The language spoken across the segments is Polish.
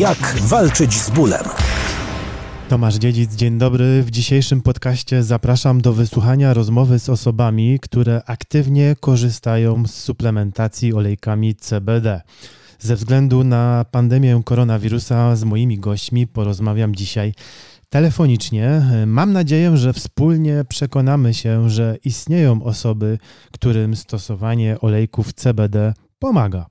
Jak walczyć z bólem? Tomasz Dziedzic, dzień dobry. W dzisiejszym podcaście zapraszam do wysłuchania rozmowy z osobami, które aktywnie korzystają z suplementacji olejkami CBD. Ze względu na pandemię koronawirusa z moimi gośćmi porozmawiam dzisiaj telefonicznie. Mam nadzieję, że wspólnie przekonamy się, że istnieją osoby, którym stosowanie olejków CBD pomaga.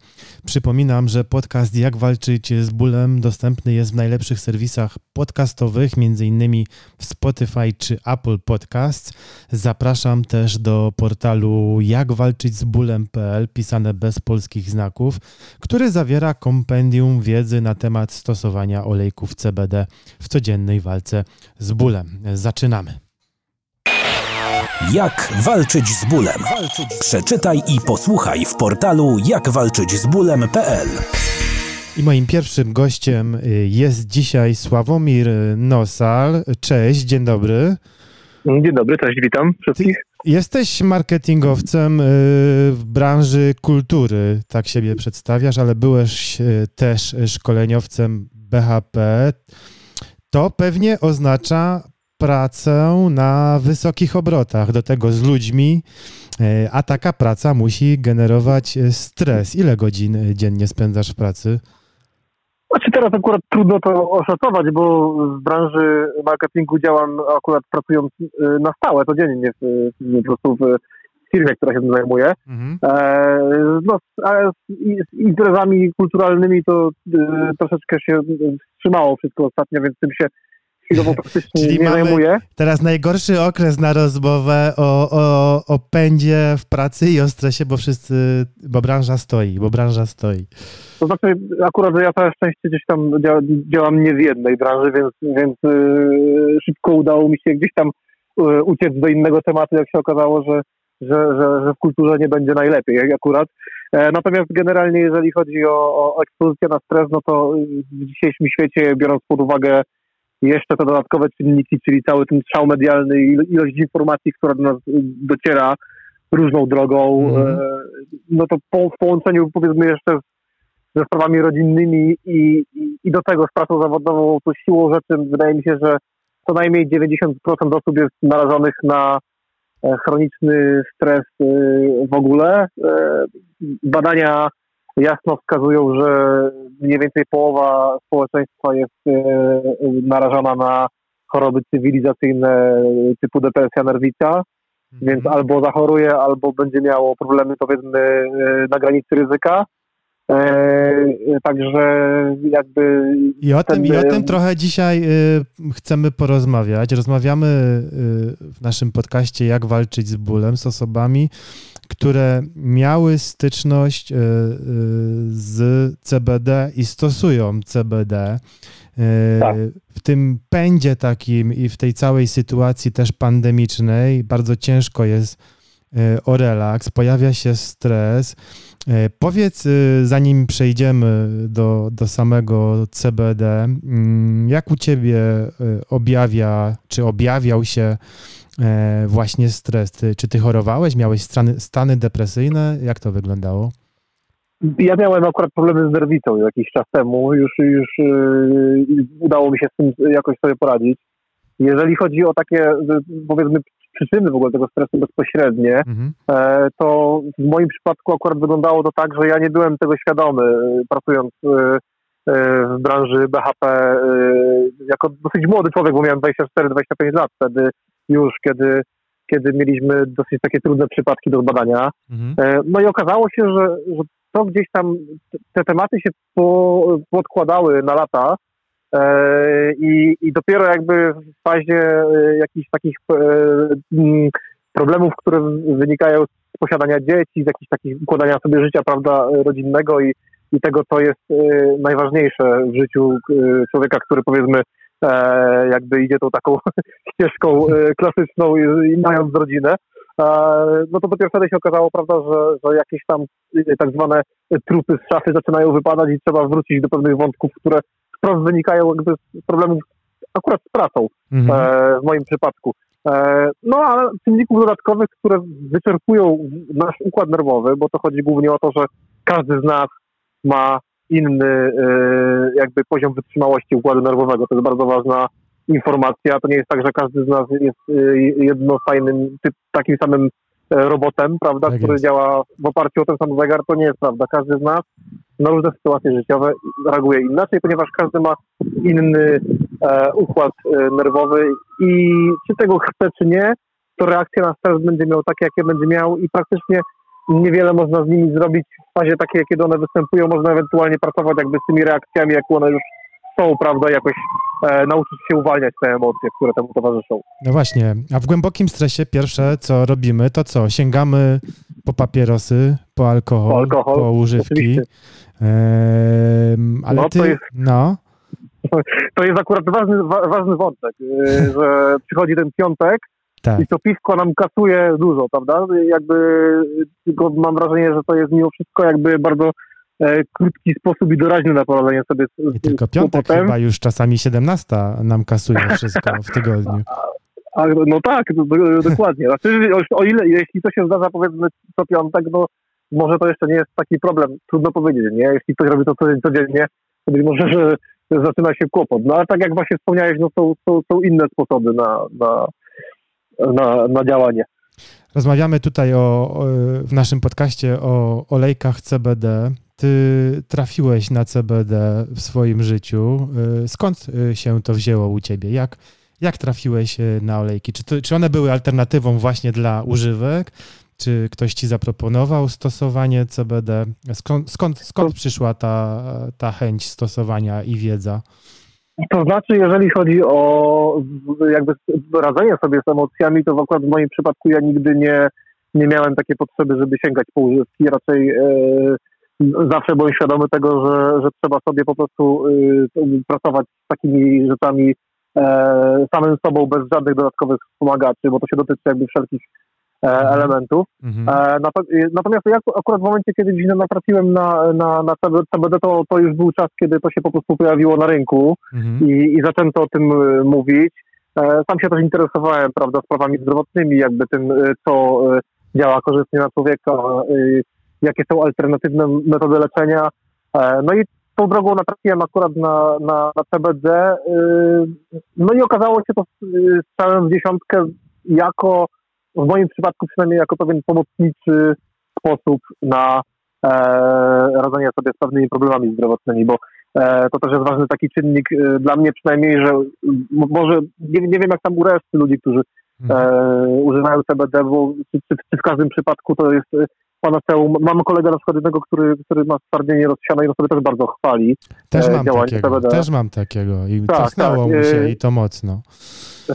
Przypominam, że podcast Jak walczyć z bólem dostępny jest w najlepszych serwisach podcastowych, m.in. w Spotify czy Apple Podcasts. Zapraszam też do portalu jakwalczyćzbólem.pl pisane bez polskich znaków, który zawiera kompendium wiedzy na temat stosowania olejków CBD w codziennej walce z bólem. Zaczynamy. Jak walczyć z bólem? Przeczytaj i posłuchaj w portalu jakwalczyćzbólem.pl. I moim pierwszym gościem y, jest dzisiaj Sławomir Nosal. Cześć, dzień dobry. Dzień dobry, cześć, witam wszystkich. Ty jesteś marketingowcem y, w branży kultury, tak siebie przedstawiasz, ale byłeś y, też szkoleniowcem BHP. To pewnie oznacza pracę na wysokich obrotach, do tego z ludźmi, e, a taka praca musi generować e, stres. Ile godzin e, dziennie spędzasz w pracy? Znaczy teraz akurat trudno to oszacować, bo w branży marketingu działam akurat pracując na stałe, codziennie w, po prostu w firmie, która się tym zajmuje. Mhm. no, a z, z imprezami kulturalnymi to troszeczkę się wstrzymało wszystko ostatnio, więc tym się chwilowo praktycznie Czyli nie zajmuję. Teraz najgorszy okres na rozmowę o, o, o pędzie w pracy i o stresie, bo wszyscy, bo branża stoi, bo branża stoi. To znaczy, akurat ja całe szczęście gdzieś tam działam nie w jednej branży, więc, więc yy, szybko udało mi się gdzieś tam yy, uciec do innego tematu, jak się okazało, że, że, że, że w kulturze nie będzie najlepiej akurat. E, natomiast generalnie, jeżeli chodzi o, o ekspozycję na stres, no to w dzisiejszym świecie, biorąc pod uwagę jeszcze te dodatkowe czynniki, czyli cały ten strzał medialny i ilość informacji, która do nas dociera różną drogą, mm. no to po, w połączeniu powiedzmy jeszcze ze sprawami rodzinnymi i, i, i, do tego z pracą zawodową, to siłą rzeczy wydaje mi się, że co najmniej 90% osób jest narażonych na e, chroniczny stres e, w ogóle. Badania jasno wskazują, że mniej więcej połowa społeczeństwa jest e, narażona na choroby cywilizacyjne typu depresja nerwica, mhm. więc albo zachoruje, albo będzie miało problemy powiedzmy e, na granicy ryzyka. E, także jakby. I o, tym, I o tym trochę dzisiaj y, chcemy porozmawiać. Rozmawiamy y, w naszym podcaście, jak walczyć z bólem, z osobami, które miały styczność y, z CBD i stosują CBD. Tak. W tym pędzie takim i w tej całej sytuacji też pandemicznej bardzo ciężko jest o relaks, pojawia się stres. E, powiedz, zanim przejdziemy do, do samego CBD, mm, jak u Ciebie objawia, czy objawiał się e, właśnie stres? czy Ty chorowałeś, miałeś stany, stany depresyjne? Jak to wyglądało? Ja miałem akurat problemy z nerwicą jakiś czas temu, już, już yy, udało mi się z tym jakoś sobie poradzić. Jeżeli chodzi o takie, powiedzmy, przyczyny w ogóle tego stresu bezpośrednie, mhm. E, to w moim przypadku akurat wyglądało to tak, że ja nie byłem tego świadomy, e, pracując e, w branży BHP jako dosyć młody człowiek, bo miałem 24-25 lat wtedy już, kiedy, kiedy mieliśmy dosyć takie trudne przypadki do zbadania. Mhm. No i okazało się, że, że to gdzieś tam, te tematy się po, podkładały na lata, E, I, I dopiero jakby w fazie e, jakichś takich e, mm, problemów, które wynikają z posiadania dzieci, z jakichś takich układania sobie życia, prawda, rodzinnego i, i tego, co jest najważniejsze w życiu człowieka, który powiedzmy jakby idzie tą taką ścieżką klasyczną i, i mając rodzinę, no to dopiero wtedy się okazało, prawda, że, że jakieś tam tak zwane trupy z szafy zaczynają wypadać i trzeba wrócić do pewnych wątków, które wprost wynikają jakby z problemów akurat z pracą mhm. e, w moim przypadku. E, no a czynników dodatkowych, które wyczerpują nasz układ nerwowy, bo to chodzi głównie o to, że każdy z nas ma inny jakby poziom wytrzymałości układu nerwowego. To jest bardzo ważna informacja. To nie jest tak, że każdy z nas jest jednostajnym, takim samym robotem, prawda, tak który jest. działa w oparciu o ten sam zegar. To nie jest prawda. Każdy z nas na różne sytuacje życiowe reaguje inaczej, ponieważ każdy ma inny e, układ e, nerwowy i czy tego chce, czy nie, to reakcja na stres będzie miał takie, jakie będzie miał i praktycznie niewiele można z nimi zrobić w fazie takiej, kiedy one występują. Można ewentualnie pracować jakby z tymi reakcjami, jak one już są, prawda, jakoś e, nauczyć się uwalniać te emocje, które temu towarzyszą. No właśnie, a w głębokim stresie pierwsze, co robimy, to co? Sięgamy po papierosy, po alkohol, po, alkohol, po używki. ale no, ty, jest... no... To jest akurat ważny, ważny wątek, e, że przychodzi ten piątek tak. i to piwko nam kasuje dużo, prawda? Jakby tylko mam wrażenie, że to jest mimo wszystko jakby bardzo e, krótki sposób i doraźny na poradzenie sobie z, I tylko piątek kłopotem. chyba już czasami 17 nam kasuje wszystko w tygodniu. A, no tak, do, do, dokładnie. Znaczy, o ile, jeśli to się zdarza powiedzmy co piątek, no może to jeszcze nie jest taki problem. Trudno powiedzieć, nie? Jeśli ktoś robi to codziennie, to być może, że zaczyna się kłopot. No ale tak jak właśnie wspomniałeś, no są, są, są inne sposoby na, na, na, na działanie. Rozmawiamy tutaj o, w naszym podcaście o olejkach CBD. Ty trafiłeś na CBD w swoim życiu. Y, skąd y, się to wzięło u ciebie? Jak, jak trafiłeś y, na olejki? Czy, to, czy one były alternatywą właśnie dla używek? Czy ktoś ci zaproponował stosowanie CBD? Skąd, skąd, skąd przyszła ta, ta chęć stosowania i wiedza? To znaczy, jeżeli chodzi o jakby radzenie sobie z emocjami, to akurat w moim przypadku ja nigdy nie, nie miałem takiej potrzeby, żeby sięgać po używki. Raczej e, zawsze byłem świadomy tego, że, że trzeba sobie po prostu e, pracować z takimi rzeczami e, samym sobą, bez żadnych dodatkowych wspomagaczy, bo to się dotyczy jakby wszelkich. Elementów. Mhm. E, natomiast ja akurat w momencie, kiedy gdzieś natrafiłem na, na, na CBD, to, to już był czas, kiedy to się po prostu pojawiło na rynku mhm. i, i zaczęto o tym e, mówić. Sam się też interesowałem, prawda, sprawami zdrowotnymi, jakby tym, co działa korzystnie na człowieka, jakie są alternatywne metody leczenia. No i tą drogą natrafiłem akurat na, na, na CBD. No i okazało się to z całym w dziesiątkę jako w moim przypadku przynajmniej jako pewien pomocniczy sposób na e, radzenie sobie z pewnymi problemami zdrowotnymi, bo e, to też jest ważny taki czynnik e, dla mnie przynajmniej, że może nie, nie wiem jak tam u reszty ludzi, którzy e, mhm. używają CBD, bo czy, czy, czy, w każdym przypadku to jest panaceum. Mam kolegę na przykład jednego, który, który ma stwardnienie rozsiane i on sobie też bardzo chwali też e, mam takiego, CBD. Też mam takiego i tak, cofnęło tak, mu się i to mocno.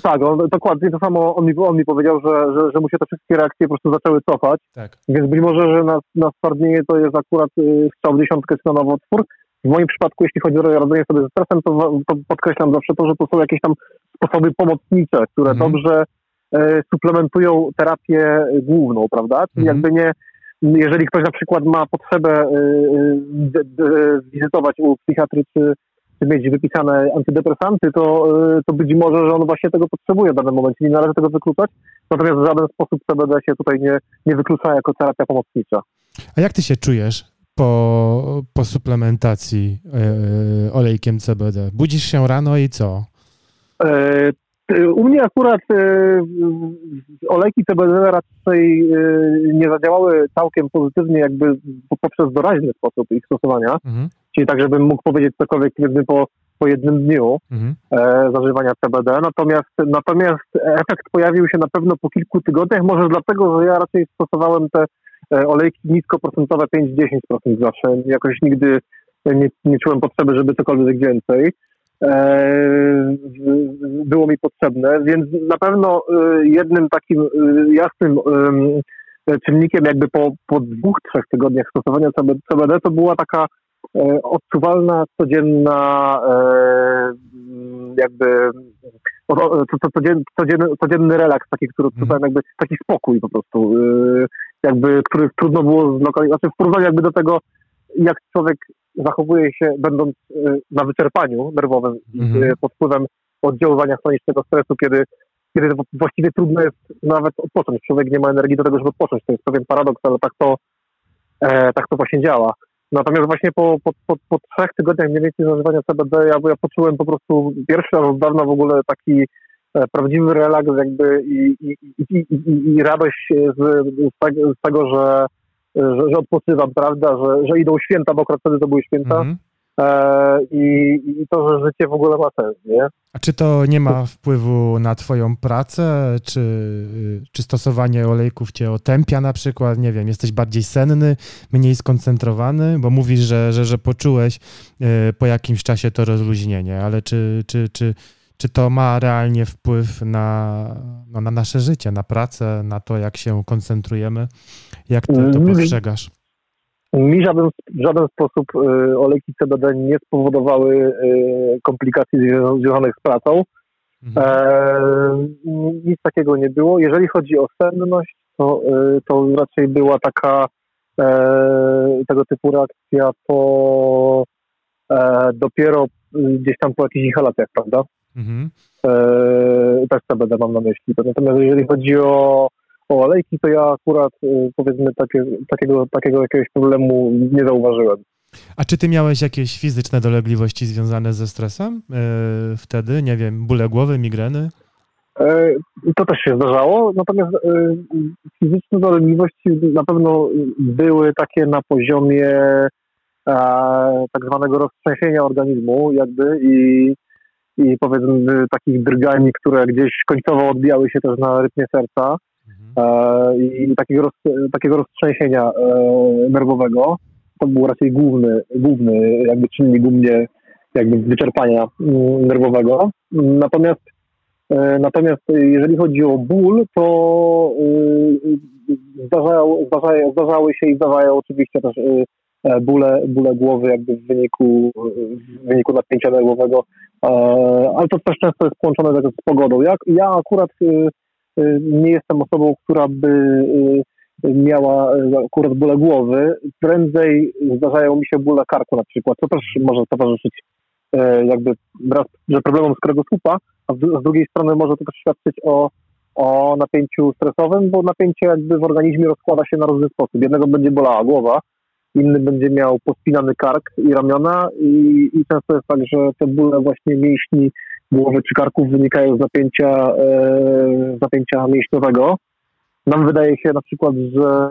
Tak, on, dokładnie to samo on mi, on mi powiedział, że, że, że mu się te wszystkie reakcje po prostu zaczęły cofać. Tak. Więc być może, że na, na stwardnienie to jest akurat y, strzał w dziesiątkę czy na nowotwór. W moim przypadku, jeśli chodzi o radzenie sobie ze stresem, to, to podkreślam zawsze to, że to są jakieś tam sposoby pomocnicze, które mhm. dobrze y, suplementują terapię główną, prawda? Czyli mhm. jakby nie, jeżeli ktoś na przykład ma potrzebę y, y, wizytować u psychiatry czy mieć wypisane antydepresanty, to, y, to być może, że on właśnie tego potrzebuje w danym momencie. Nie należy tego wykluczać, natomiast w żaden sposób CBD się tutaj nie, nie wyklucza jako terapia pomocnicza. A jak ty się czujesz po, po suplementacji yy, olejkiem CBD? Budzisz się rano i co? U mnie akurat e, olejki CBD raczej e, nie zadziałały całkiem pozytywnie jakby poprzez doraźny sposób ich stosowania, mhm. czyli tak, żebym mógł powiedzieć cokolwiek powiedzmy po, po jednym dniu mhm. e, zażywania CBD, natomiast, natomiast efekt pojawił się na pewno po kilku tygodniach, może dlatego, że ja raczej stosowałem te olejki niskoprocentowe 5-10% zawsze, jakoś nigdy nie, nie czułem potrzeby, żeby cokolwiek więcej. E, było mi potrzebne, więc na pewno e, jednym takim e, jasnym czynnikiem jakby po, po dwóch, trzech tygodniach stosowania CBD to była taka odczuwalna, codzienna jakby codzienny, codzienny, codzienny relaks, taki, który odczuwałem mhm. jakby taki spokój po prostu, jakby, który trudno było zlokalizować, znaczy w porównaniu jakby do tego, jak człowiek zachowuje się, będąc e, na wyczerpaniu nerwowym mhm. pod wpływem oddziaływania chronicznego stresu, kiedy, kiedy właściwie trudno jest nawet odpocząć. Człowiek nie ma energii do tego, żeby odpocząć. To jest pewien paradoks, ale tak to, e, tak to właśnie działa. Natomiast właśnie po, po, po, po trzech tygodniach mniej więcej zażywania CBD ja, ja poczułem po prostu pierwszy raz od dawna w ogóle taki e, prawdziwy relaks jakby i, i, i, i, i radość z, z, tego, z tego, że, że, że odpoczywam, prawda, że, że idą święta, bo akurat wtedy to były święta. -hmm. E, i, i to, że życie w ogóle ma sens, nie? A czy to nie ma wpływu na twoją pracę, czy, czy stosowanie olejków cię otępia na przykład, nie wiem, jesteś bardziej senny, mniej skoncentrowany, bo mówisz, że, że, że poczułeś e, po jakimś czasie to rozluźnienie, ale czy, czy, czy, czy to ma realnie wpływ na, no, na nasze życie, na pracę, na to, jak się koncentrujemy? Jak ty to postrzegasz? Mi żaden, w żaden sposób y, olejki CBD nie spowodowały y, komplikacji związanych z pracą. Mhm. E, nic takiego nie było. Jeżeli chodzi o senność, to, y, to raczej była taka e, tego typu reakcja po e, dopiero gdzieś tam po jakichś inhalacjach, prawda? Mhm. E, też CBD mam na myśli. Natomiast jeżeli chodzi o o olejki, to ja akurat y, powiedzmy takie, takiego, takiego jakiegoś problemu nie zauważyłem. A czy ty miałeś jakieś fizyczne dolegliwości związane ze stresem yy, wtedy? Nie wiem, bóle głowy, migreny? Yy, to też się zdarzało, natomiast yy, fizyczne dolegliwości na pewno były takie na poziomie tak zwanego roztrzęsienia organizmu jakby i, i powiedzmy takich drgań, które gdzieś końcowo odbijały się też na rytmie serca. E, i takiego, roz, takiego roztrzęsienia e, nerwowego. To był raczej główny, główny jakby czynnik u mnie jakby wyczerpania mm, nerwowego. Natomiast e, Natomiast jeżeli chodzi o ból, to zdarzają, zdarzają, zdarzały się i zdarzają oczywiście też bóle, bóle głowy jakby w wyniku, w wyniku napięcia nerwowego, ale to też często jest połączone z pogodą. Ja, ja akurat nie jestem osobą, która by y, miała y, akurat bóle głowy. Prędzej zdarzają mi się bóle karku na przykład, co też może towarzyszyć jakby raz, że problemom z kręgosłupa, a z drugiej strony może to też świadczyć o, o napięciu stresowym, bo napięcie jakby w organizmie rozkłada się na różny sposób. Jednego będzie bolała głowa, inny będzie miał pospinany kark i ramiona i, i często jest tak, że te bóle właśnie mięśni głowy czy karków wynikają z napięcia, e, z napięcia mięśniowego. Nam wydaje się na przykład, że,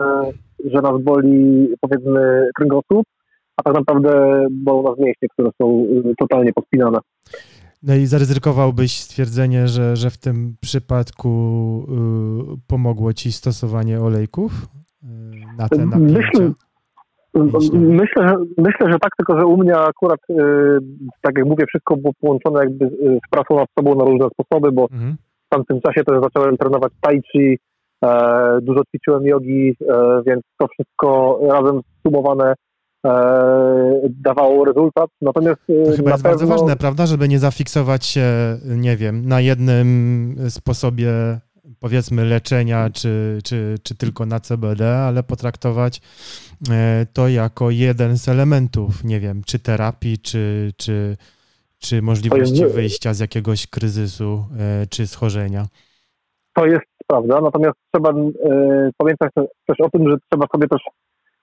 że nas boli powiedzmy kręgosłup, a tak naprawdę bolą nas mięśnie, które są e, totalnie pospinane. No i zaryzykowałbyś stwierdzenie, że, że w tym przypadku y, pomogło ci stosowanie olejków na te napięcia? Myślę, Myślę, że, myślę, że tak, tylko że u mnie akurat, y, tak jak mówię, wszystko było połączone jakby z pracą nad sobą na różne sposoby, bo mhm. w tamtym czasie też zacząłem trenować tai chi, e, dużo ćwiczyłem jogi, e, więc to wszystko razem sumowane e, dawało rezultat. Natomiast to chyba jest pewno... bardzo ważne, prawda, żeby nie zafiksować się, nie wiem, na jednym sposobie powiedzmy leczenia, czy, czy, czy tylko na CBD, ale potraktować e, to jako jeden z elementów, nie wiem, czy terapii, czy, czy, czy możliwości wyjścia z jakiegoś kryzysu, e, czy schorzenia. To jest prawda, natomiast trzeba e, pamiętać też o tym, że trzeba sobie też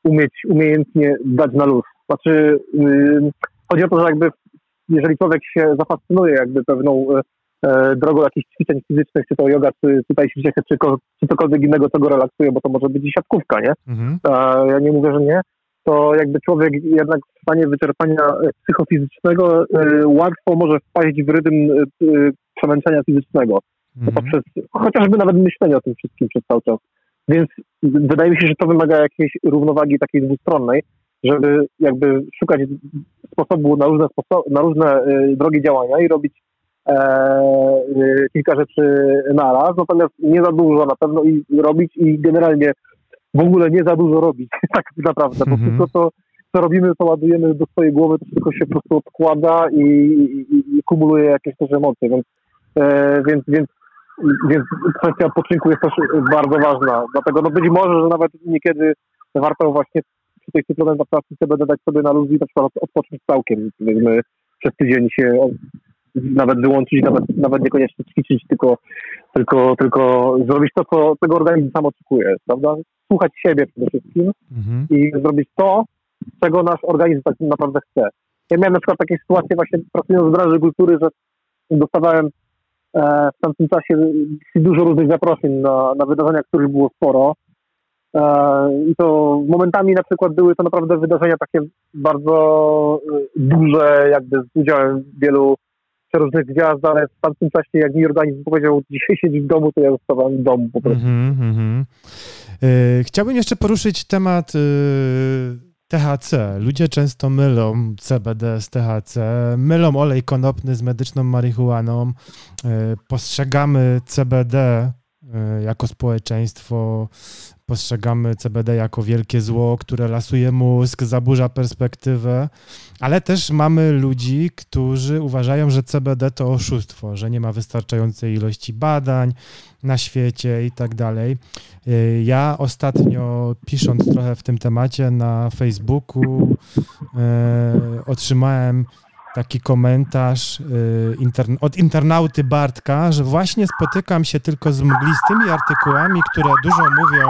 umieć umiejętnie dać na luz. Znaczy, y, chodzi o to, że jakby jeżeli człowiek się zafascynuje jakby pewną drogą jakichś ćwiczeń fizycznych, czy to yoga, czy, czy tajświczek, czy, czy cokolwiek innego, co go relaksuje, bo to może być i siatkówka, nie? Mhm. ja nie mówię, że nie. To jakby człowiek jednak w stanie wyczerpania psychofizycznego e, łatwo może wpaść w rytm e, przemęczenia fizycznego. Mhm. Poprzez chociażby nawet myślenie o tym wszystkim przez cały czas. Więc wydaje mi się, że to wymaga jakiejś równowagi takiej dwustronnej, żeby jakby szukać sposobu na różne, sposo- na różne drogi działania i robić E, e, kilka rzeczy naraz, natomiast nie za dużo na pewno i robić i generalnie w ogóle nie za dużo robić, tak naprawdę, bo wszystko co, co robimy, co ładujemy do swojej głowy, to wszystko się po prostu odkłada i, i, i kumuluje jakieś też emocje, więc, e, więc, więc, więc kwestia odpoczynku jest też bardzo ważna, dlatego no być może, że nawet niekiedy warto właśnie przy tej suplementach pracy CBD dać sobie na luz i na przykład odpocząć całkiem, powiedzmy przez tydzień się nawet wyłączyć, nawet, nawet niekoniecznie ćwiczyć, tylko, tylko, tylko zrobić to, co tego organizm sam oczekuje, prawda? Słuchać siebie przede wszystkim mhm. i zrobić to, czego nasz organizm tak naprawdę chce. Ja miałem na przykład takie sytuacje właśnie pracując w branży kultury, że dostawałem e, w tamtym czasie dużo różnych zaproszeń na, na wydarzenia, których było sporo. E, I to momentami na przykład były to naprawdę wydarzenia takie bardzo e, duże, jakby z udziałem wielu różnych gwiazd, ale w tamtym czasie, jak mi organizm powiedział, dzisiaj siedzi w domu, to ja zostawałem w domu po prostu. Mm -hmm. Chciałbym jeszcze poruszyć temat THC. Ludzie często mylą CBD z THC, mylą olej konopny z medyczną marihuaną. Postrzegamy CBD jako społeczeństwo postrzegamy CBD jako wielkie zło, które lasuje mózg, zaburza perspektywę, ale też mamy ludzi, którzy uważają, że CBD to oszustwo, że nie ma wystarczającej ilości badań na świecie i tak dalej. Y, ja ostatnio pisząc trochę w tym temacie na Facebooku e, otrzymałem taki komentarz y, od internauty Bartka, że właśnie spotykam się tylko z mglistymi artykułami, które dużo mówią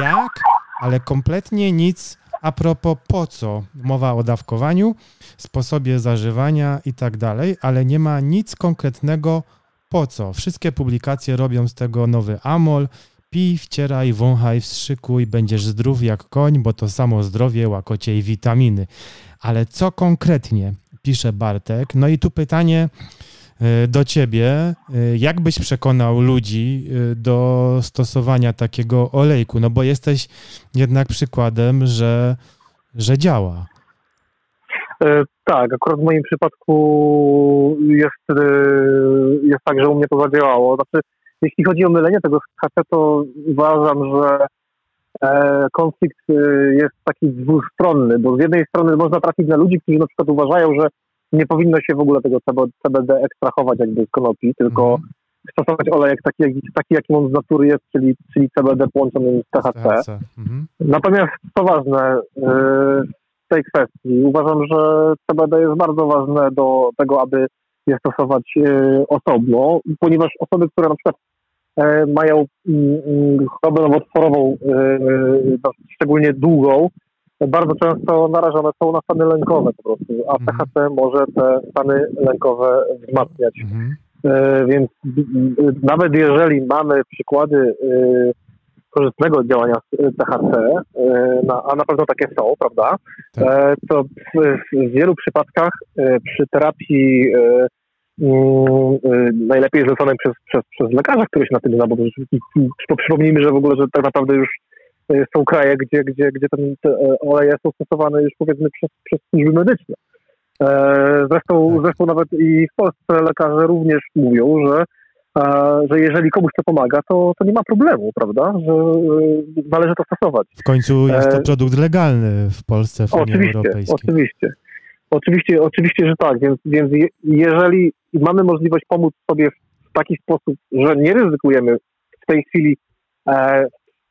jak, ale kompletnie nic a propos po co. Mowa o dawkowaniu, sposobie zażywania i tak dalej, ale nie ma nic konkretnego po co. Wszystkie publikacje robią z tego nowy amol. Pij, wcieraj, wąchaj, wstrzykuj, będziesz zdrów jak koń, bo to samo zdrowie, łakocie i witaminy. Ale co konkretnie pisze Bartek? No i tu pytanie do ciebie. E, jak byś przekonał ludzi e, do stosowania takiego olejku? No bo jesteś jednak przykładem, że, że działa. Tak, akurat w moim przypadku jest, jest tak, że u mnie to zadziałało. Znaczy, jeśli chodzi o mylenie tego z to uważam, że konflikt jest taki dwustronny, bo z jednej strony można trafić na ludzi, którzy na przykład uważają, że nie powinno się w ogóle tego CBD ekstrahować jakby z konopi, tylko mm. stosować olejek taki, taki, jakim on z natury jest, czyli, czyli CBD połączony z THC. Mm. Natomiast co ważne yy, w tej kwestii, uważam, że CBD jest bardzo ważne do tego, aby je stosować yy, osobno, ponieważ osoby, które na przykład yy, mają mm, chorobę nowotworową, no, szczególnie długą, bardzo często narażone są na stany lękowe po prostu, a mhm. THC może te stany lękowe wzmacniać. Mhm. E, więc nawet jeżeli mamy przykłady e, korzystnego działania THC, e, a na pewno takie są, prawda, tak. to w wielu przypadkach przy terapii mm, najlepiej zleconej przez, przez, przez lekarza, który się na tym zna, bo przypomnijmy, że w ogóle, że tak naprawdę już są kraje, gdzie, gdzie, gdzie ten, te oleje są stosowane już powiedzmy przez, przez służby medyczne. E, zresztą, tak. zresztą nawet i w Polsce lekarze również mówią, że, że jeżeli komuś to pomaga, to, to nie ma problemu, prawda? Że e, należy to stosować. W końcu jest to e, produkt legalny w Polsce, w Unii oczywiście, Europejskiej. Oczywiście, oczywiście, oczywiście, że tak. Więc, więc jeżeli mamy możliwość pomóc sobie w taki sposób, że nie ryzykujemy w tej chwili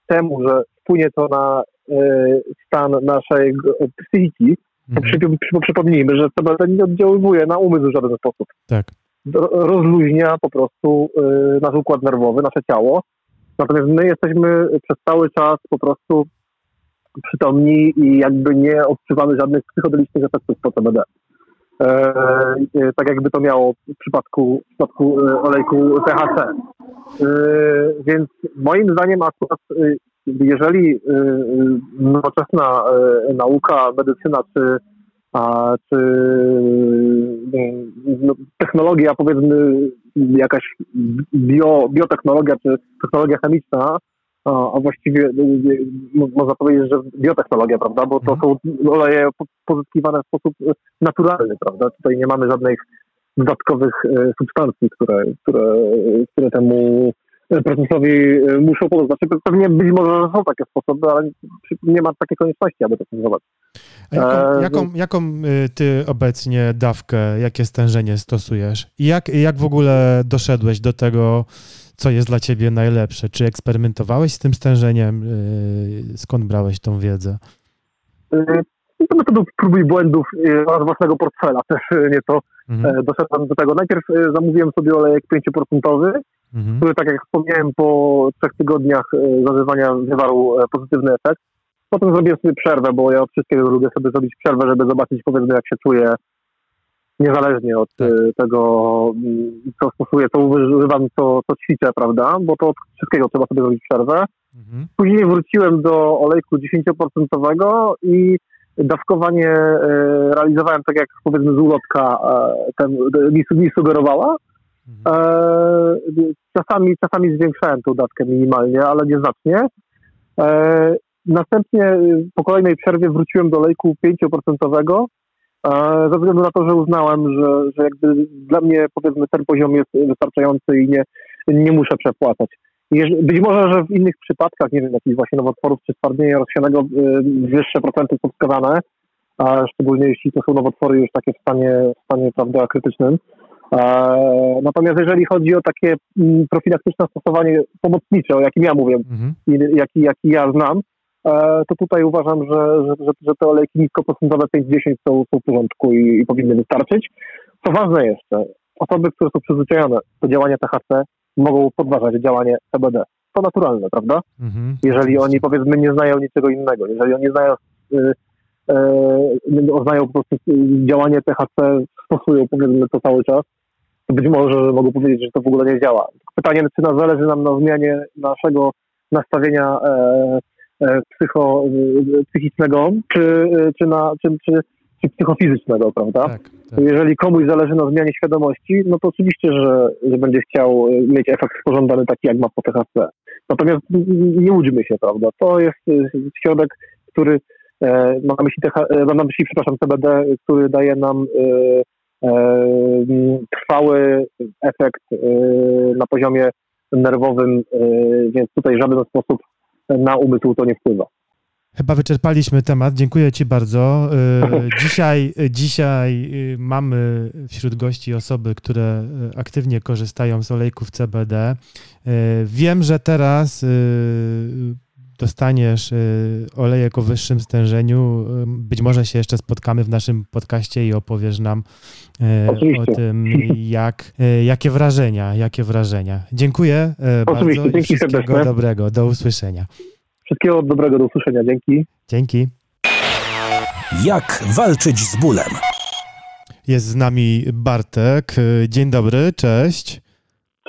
temu, że wpłynie to na e, stan naszej psychiki, mhm. przypomnijmy, że CBD nie oddziaływuje na umysł w żaden sposób. Tak. Rozluźnia po prostu e, nasz układ nerwowy, nasze ciało. Natomiast my jesteśmy przez cały czas po prostu przytomni i jakby nie odczuwamy żadnych psychodelicznych efektów po CBD. E, e, tak jakby to miało w przypadku, w przypadku olejku THC. Więc moim zdaniem akurat jeżeli y, y, nowoczesna y, nauka, medycyna czy, czy no, technologia, powiedzmy jakaś bio, biotechnologia czy technologia chemiczna, a właściwie można powiedzieć, że biotechnologia, prawda, bo to mhm. są oleje pozyskiwane w sposób naturalny, prawda, tutaj nie mamy żadnych dodatkowych substancji, które, które, które temu procesowi y, muszą podać. Znaczy, pewnie być może są takie sposoby, ale nie ma takiej konieczności, aby to stosować. A jaką, e, jaką, jaką ty obecnie dawkę, jakie stężenie stosujesz? I jak, jak w ogóle doszedłeś do tego, co jest dla ciebie najlepsze? Czy eksperymentowałeś z tym stężeniem? Skąd brałeś tą wiedzę? To metodą prób i błędów oraz własnego portfela też nie to mhm. E, doszedłem do tego. Najpierw zamówiłem sobie olejek 5% mhm. który, tak jak wspomniałem, po trzech tygodniach zażywania wywarł e, pozytywny efekt. potem zrobiłem sobie przerwę, bo ja od wszystkiego lubię sobie zrobić przerwę, żeby zobaczyć powiedzmy jak się czuję niezależnie od Tak. y, tego, mm, co stosuję, co używam, co, co ćwiczę, prawda? Bo to od wszystkiego trzeba sobie zrobić przerwę. Mhm. Później wróciłem do olejku 10% i dawkowanie e, realizowałem tak, jak powiedzmy z ulotka e, ten, mi, mi sugerowała. Mhm. E, czasami, czasami zwiększałem tą dawkę minimalnie, ale nieznacznie. E, następnie po kolejnej przerwie wróciłem do olejku 5% e, ze względu na to, że uznałem, że, że jakby dla mnie powiedzmy ten poziom jest wystarczający i nie, nie muszę przepłacać. Być może, że w innych przypadkach, nie wiem, jakichś właśnie nowotworów czy stwardnienia rozsianego y, wyższe procenty są wskazane, a szczególnie jeśli to są nowotwory już takie w stanie, w stanie prawda, krytycznym. E, Natomiast jeżeli chodzi o takie mm, profilaktyczne stosowanie pomocnicze, o jakim ja mówię, Mhm. i jaki, jaki ja znam, e, to tutaj uważam, że, że, że, że te olejki niskoprocentowe 5-10 są, są w porządku i, i powinny wystarczyć. Co ważne jeszcze, osoby, które są przyzwyczajone do działania THC mogą podważać działanie CBD. To naturalne, prawda? Mhm. Jeżeli oni powiedzmy nie znają niczego innego, jeżeli oni znają, y, y, znają po prostu y, działanie THC, stosują powiedzmy to cały czas, to być może mogą powiedzieć, że to w ogóle nie działa. Pytanie, czy na, zależy nam na zmianie naszego nastawienia e, e, psycho, e, psychicznego, czy, e, czy, na, czy, czy psychofizycznego, prawda? Tak, tak. Jeżeli komuś zależy na zmianie świadomości, no to oczywiście, że, że będzie chciał y, mieć efekt pożądany taki, jak ma po THC. Natomiast nie łudźmy się, prawda? To jest y, środek, który e, mam na myśli, TH, e, mam na myśli, przepraszam, CBD, który daje nam e, e, trwały efekt e, na poziomie nerwowym, e, więc tutaj w żaden sposób na umysł to nie wpływa. Chyba wyczerpaliśmy temat. Dziękuję Ci bardzo. Y, Dzisiaj, dzisiaj y, mamy wśród gości osoby, które aktywnie korzystają z olejków CBD. Wiem, że teraz dostaniesz olejek o wyższym stężeniu. Być może się jeszcze spotkamy w naszym podcaście i opowiesz nam Oczywiście. o tym, jak, jakie wrażenia, jakie wrażenia. Dziękuję y, bardzo Oczywiście, i dzięki wszystkiego serdecznie. dobrego. Do usłyszenia. Wszystkiego dobrego, do usłyszenia. Dzięki. Dzięki. Jak walczyć z bólem? Jest z nami Bartek. Dzień dobry, cześć.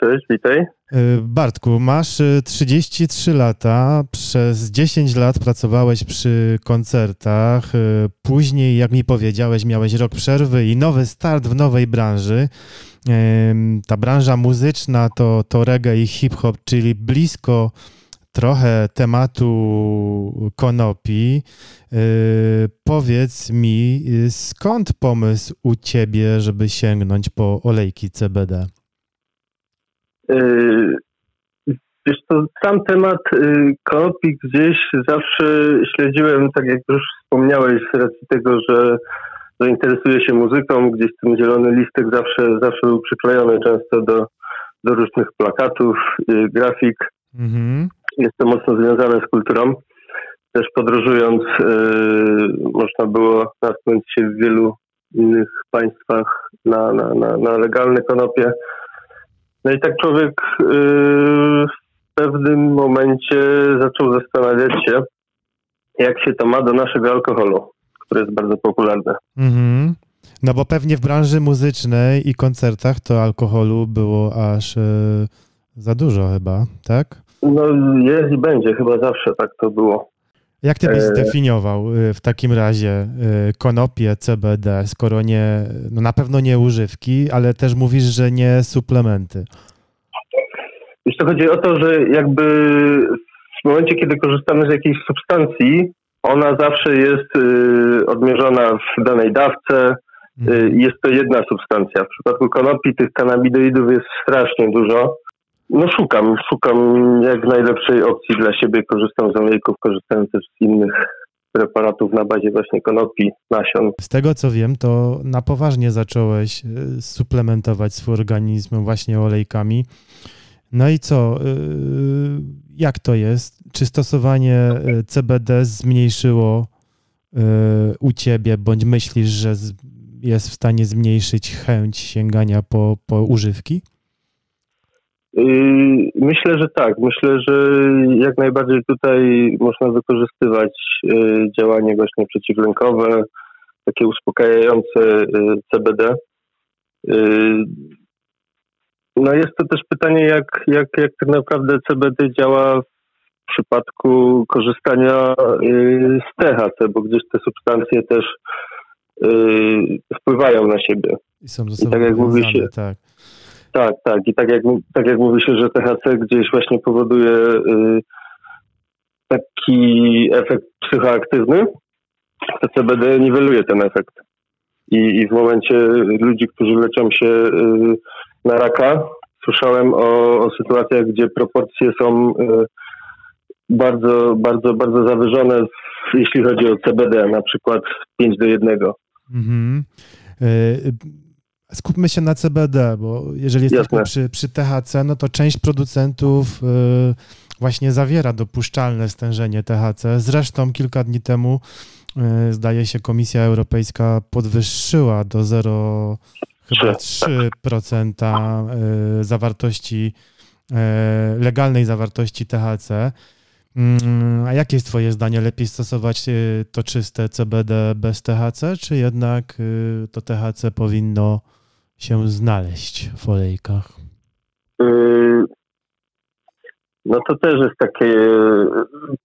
Cześć, witaj. Y, Bartku, masz y, 33 lata, przez 10 lat pracowałeś przy koncertach, y, później, jak mi powiedziałeś, miałeś rok przerwy i nowy start w nowej branży. Ta branża muzyczna to, to reggae i hip-hop, czyli blisko trochę tematu konopi. Y, Powiedz mi, y, skąd pomysł u ciebie, żeby sięgnąć po olejki CBD? Yy, Wiesz to sam temat konopi gdzieś zawsze śledziłem, tak jak już wspomniałeś, z racji tego, że zainteresuję się muzyką, gdzieś ten zielony listek zawsze, zawsze był przyklejony często do, do różnych plakatów, grafik. Mhm. Jest to mocno związane z kulturą. Też podróżując, yy, można było natknąć się w wielu innych państwach na, na, na, na legalne konopie. No i tak człowiek yy, w pewnym momencie zaczął zastanawiać się, jak się to ma do naszego alkoholu, który jest bardzo popularny. Mhm. No bo pewnie w branży muzycznej i koncertach to alkoholu było aż e, za dużo chyba, tak? No jest i będzie, chyba zawsze tak to było. Jak ty byś E. zdefiniował e, w takim razie e, konopie CBD, skoro nie, no na pewno nie używki, ale też mówisz, że nie suplementy. To chodzi o to, że jakby w momencie, kiedy korzystamy z jakiejś substancji, ona zawsze jest y, odmierzona w danej dawce. Y, jest to jedna substancja. W przypadku konopi tych kannabidoidów jest strasznie dużo. No szukam, szukam jak najlepszej opcji dla siebie. Korzystam z olejków, korzystam też z innych preparatów na bazie właśnie konopi, nasion. Z tego co wiem, to na poważnie zacząłeś e, suplementować swój organizm właśnie olejkami. No i co? e, Jak to jest? Czy stosowanie CBD zmniejszyło u ciebie, bądź myślisz, że jest w stanie zmniejszyć chęć sięgania po, po używki? Yy, myślę, że tak. Myślę, że jak najbardziej tutaj można wykorzystywać yy, działanie właśnie przeciwlękowe, takie uspokajające yy, CBD. No jest to też pytanie, jak, jak, jak tak naprawdę CBD działa w przypadku korzystania z THC, bo gdzieś te substancje też wpływają na siebie. I są ze sobą I tak jak mówi się, tak. Tak, tak. I tak jak, tak jak mówi się, że THC gdzieś właśnie powoduje y, taki efekt psychoaktywny, to CBD niweluje ten efekt. I, I, w momencie ludzi, którzy leczą się y, na raka, słyszałem o, o sytuacjach, gdzie proporcje są y, bardzo, bardzo, bardzo zawyżone, jeśli chodzi o CBD, na przykład 5 do 1. Mhm. Y skupmy się na CBD, bo jeżeli jesteśmy przy, przy, THC, no to część producentów y, właśnie zawiera dopuszczalne stężenie THC. Zresztą kilka dni temu y, zdaje się Komisja Europejska podwyższyła do 0 chyba 3% y, zawartości legalnej zawartości THC. Mm, a jakie jest Twoje zdanie? Lepiej stosować to czyste CBD bez THC, czy jednak to THC powinno się znaleźć w olejkach? Y, no to też jest takie y,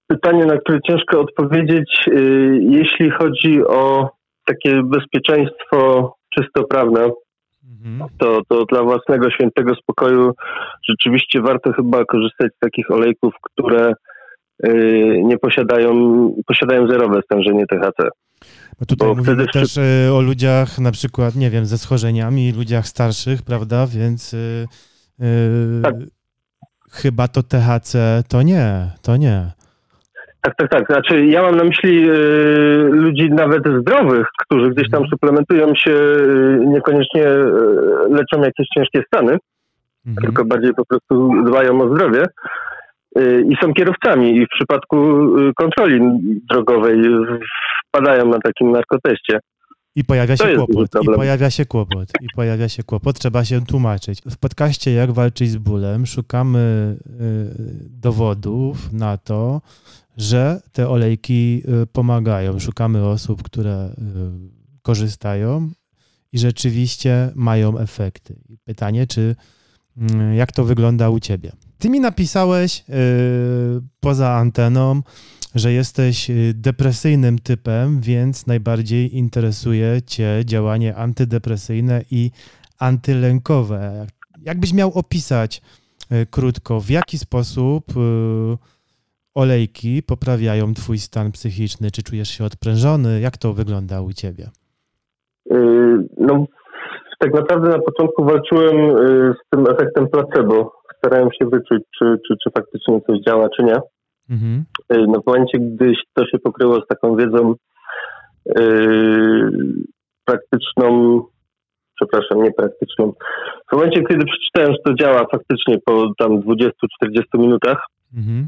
pytanie, na które ciężko odpowiedzieć, y, jeśli chodzi o takie bezpieczeństwo czysto prawne. Mhm. To, to dla własnego świętego spokoju rzeczywiście warto chyba korzystać z takich olejków, które nie posiadają, posiadają zerowe stężenie THC. Bo tutaj Bo mówimy też y, o ludziach na przykład, nie wiem, ze schorzeniami, ludziach starszych, prawda? Więc yy, tak. chyba to THC to nie, to nie. Tak, tak, tak. Znaczy, ja mam na myśli y, ludzi nawet zdrowych, którzy gdzieś tam mhm. suplementują się, y, niekoniecznie leczą jakieś ciężkie stany, mhm. tylko bardziej po prostu dbają o zdrowie i są kierowcami i w przypadku kontroli drogowej wpadają na takim narkoteście. I pojawia się kłopot, i pojawia się kłopot, i pojawia się kłopot, trzeba się tłumaczyć. W podcaście Jak walczyć z bólem szukamy y, dowodów na to, że te olejki y, pomagają. Szukamy osób, które y, korzystają i rzeczywiście mają efekty. Pytanie, czy jak to wygląda u ciebie? Ty mi napisałeś poza anteną, że jesteś y, depresyjnym typem, więc najbardziej interesuje Cię działanie antydepresyjne i antylękowe. Jakbyś miał opisać y, krótko, w jaki sposób y, olejki poprawiają Twój stan psychiczny? Czy czujesz się odprężony? Jak to wygląda u Ciebie? No, tak naprawdę na początku walczyłem z tym efektem placebo. Starałem się wyczuć, czy, czy, czy faktycznie coś działa, czy nie. Mhm. Y, no w momencie, gdy to się pokryło z taką wiedzą yy, praktyczną, przepraszam, niepraktyczną. W momencie, kiedy przeczytałem, że to działa faktycznie po tam 20-40 minutach, mhm.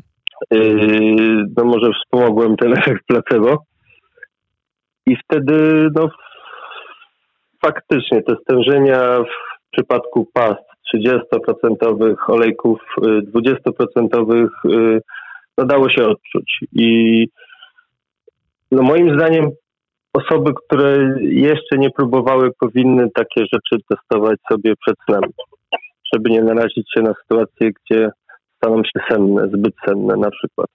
yy, no może wspomogłem ten efekt placebo. I wtedy, no faktycznie te stężenia w przypadku past 30% olejków, 20% yy, no dało się odczuć. I no moim zdaniem osoby, które jeszcze nie próbowały, powinny takie rzeczy testować sobie przed snem, żeby nie narazić się na sytuacje, gdzie staną się senne, zbyt senne na przykład.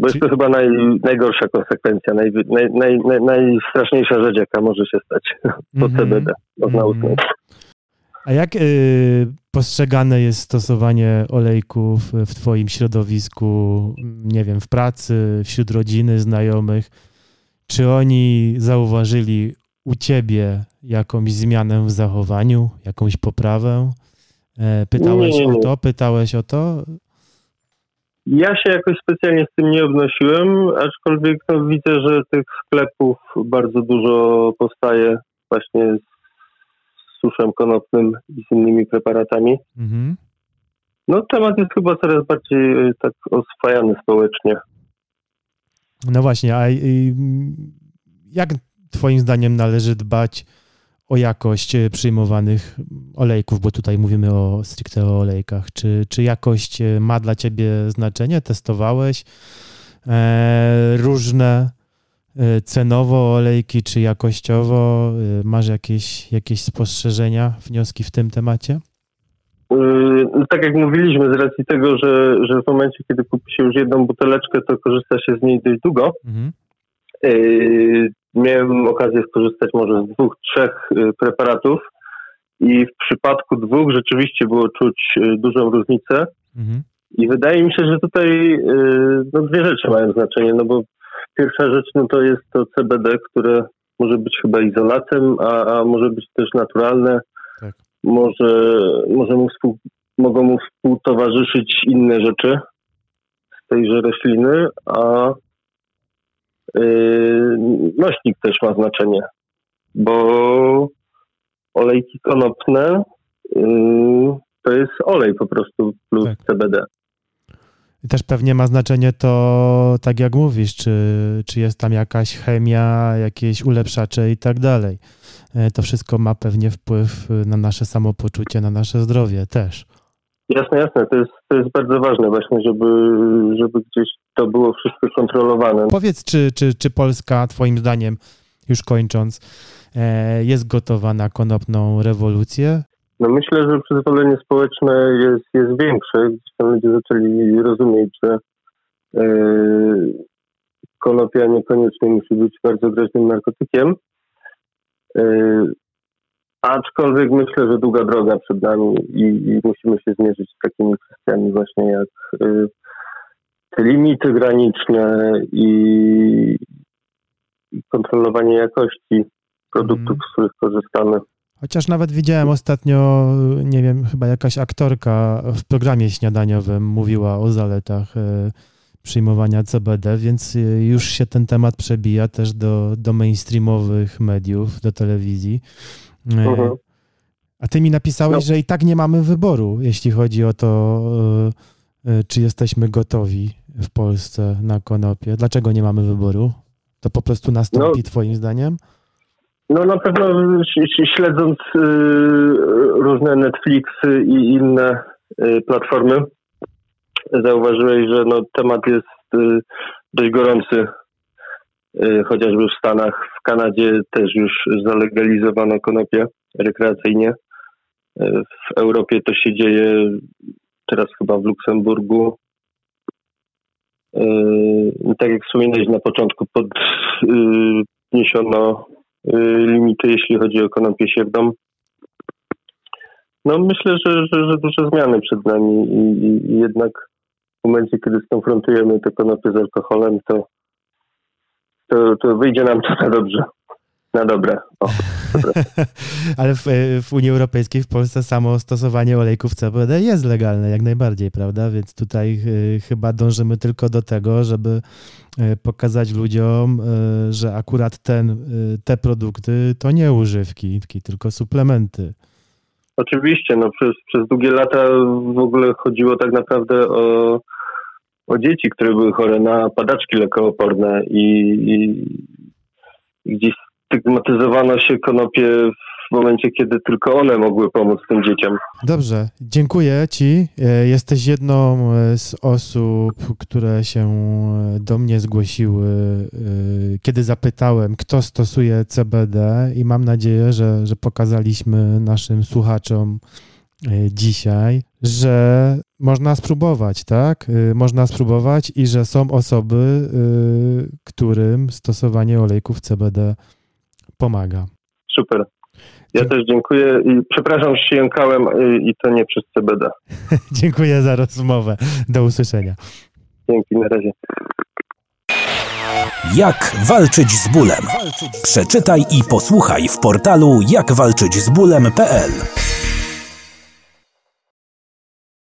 Bo jest to chyba naj, najgorsza konsekwencja, naj, naj, naj, najstraszniejsza rzecz, jaka może się stać po -hmm. CBD, można mm -hmm. A jak y, postrzegane jest stosowanie olejków w Twoim środowisku, nie wiem, w pracy, wśród rodziny, znajomych? Czy oni zauważyli u Ciebie jakąś zmianę w zachowaniu, jakąś poprawę? E, pytałeś nie, nie, nie. o to? Pytałeś o to? Ja się jakoś specjalnie z tym nie odnosiłem, aczkolwiek no, widzę, że tych sklepów bardzo dużo powstaje właśnie z suszem konopnym i z innymi preparatami. Mhm. No temat jest chyba coraz bardziej y, tak oswajany społecznie. No właśnie, a jak twoim zdaniem należy dbać o jakość przyjmowanych olejków, bo tutaj mówimy o stricte o olejkach. Czy, czy jakość ma dla ciebie znaczenie? Testowałeś e, różne cenowo olejki, czy jakościowo? E, masz jakieś, jakieś spostrzeżenia, wnioski w tym temacie? No, tak jak mówiliśmy, z racji tego, że, że w momencie, kiedy kupi się już jedną buteleczkę, to korzysta się z niej dość długo. Mhm. Yy, miałem okazję skorzystać może z dwóch, trzech preparatów i w przypadku dwóch rzeczywiście było czuć dużą różnicę. Mhm. I wydaje mi się, że tutaj no, dwie rzeczy mają znaczenie, no bo pierwsza rzecz no to jest to CBD, które może być chyba izolatem, a, a może być też naturalne. Tak. Może, może mu współ, mogą mu współtowarzyszyć inne rzeczy z tejże rośliny, a Yy, nośnik też ma znaczenie, bo olejki konopne yy, to jest olej po prostu plus tak. CBD. I też pewnie ma znaczenie to, tak jak mówisz, czy, czy jest tam jakaś chemia, jakieś ulepszacze i tak dalej. E, to wszystko ma pewnie wpływ na nasze samopoczucie, na nasze zdrowie też. Jasne, jasne. To jest, to jest bardzo ważne właśnie, żeby, żeby gdzieś to było wszystko kontrolowane. Powiedz, czy, czy, czy Polska, twoim zdaniem, już kończąc, e, jest gotowa na konopną rewolucję? No myślę, że przyzwolenie społeczne jest, jest większe. Gdzieś tam ludzie zaczęli rozumieć, że e, konopia niekoniecznie musi być bardzo groźnym narkotykiem. E, Aczkolwiek myślę, że długa droga przed nami i, i musimy się zmierzyć z takimi kwestiami właśnie jak y, te limity graniczne i, i kontrolowanie jakości produktów, mm. z których korzystamy. Chociaż nawet widziałem ostatnio, nie wiem, chyba jakaś aktorka w programie śniadaniowym mówiła o zaletach y, przyjmowania CBD, więc y, już się ten temat przebija też do, do mainstreamowych mediów, do telewizji. Mhm. A ty mi napisałeś, no. że i tak nie mamy wyboru, jeśli chodzi o to, e, e, czy jesteśmy gotowi w Polsce na konopie. Dlaczego nie mamy wyboru? To po prostu nastąpi, no, twoim zdaniem? No na pewno śledząc y, różne Netflixy i inne y, platformy, zauważyłeś, że no, temat jest y, dość gorący chociażby w Stanach, w Kanadzie też już zalegalizowano konopie rekreacyjnie. W Europie to się dzieje teraz chyba w Luksemburgu. Tak jak wspominałeś na początku, podniesiono limity, jeśli chodzi o konopie siewną. No myślę, że, że, że duże zmiany przed nami i, i jednak w momencie, kiedy skonfrontujemy te konopie z alkoholem, to to, to wyjdzie nam to na dobrze. Na dobre. O, Ale w, w, Unii Europejskiej, w Polsce samo stosowanie olejków CBD jest legalne jak najbardziej, prawda? Więc tutaj y, chyba dążymy tylko do tego, żeby y, pokazać ludziom, y, że akurat ten, te produkty to nie używki, tylko suplementy. Oczywiście, no przez, przez długie lata w ogóle chodziło tak naprawdę o o dzieci, które były chore na padaczki lekooporne i, i gdzieś stygmatyzowano się konopie w momencie, kiedy tylko one mogły pomóc tym dzieciom. Dobrze, dziękuję Ci. E, jesteś jedną e, z osób, które się e, do mnie zgłosiły, kiedy zapytałem, kto stosuje CBD i mam nadzieję, że, że pokazaliśmy naszym słuchaczom dzisiaj, że można spróbować, tak? Można spróbować i że są osoby, którym stosowanie olejków CBD pomaga. Super. Ja też dziękuję i przepraszam, że się jąkałem i to nie przez CBD. dziękuję za rozmowę. Do usłyszenia. Dzięki, na razie. Jak walczyć z bólem? Przeczytaj i posłuchaj w portalu jakwalczyćzbólem.pl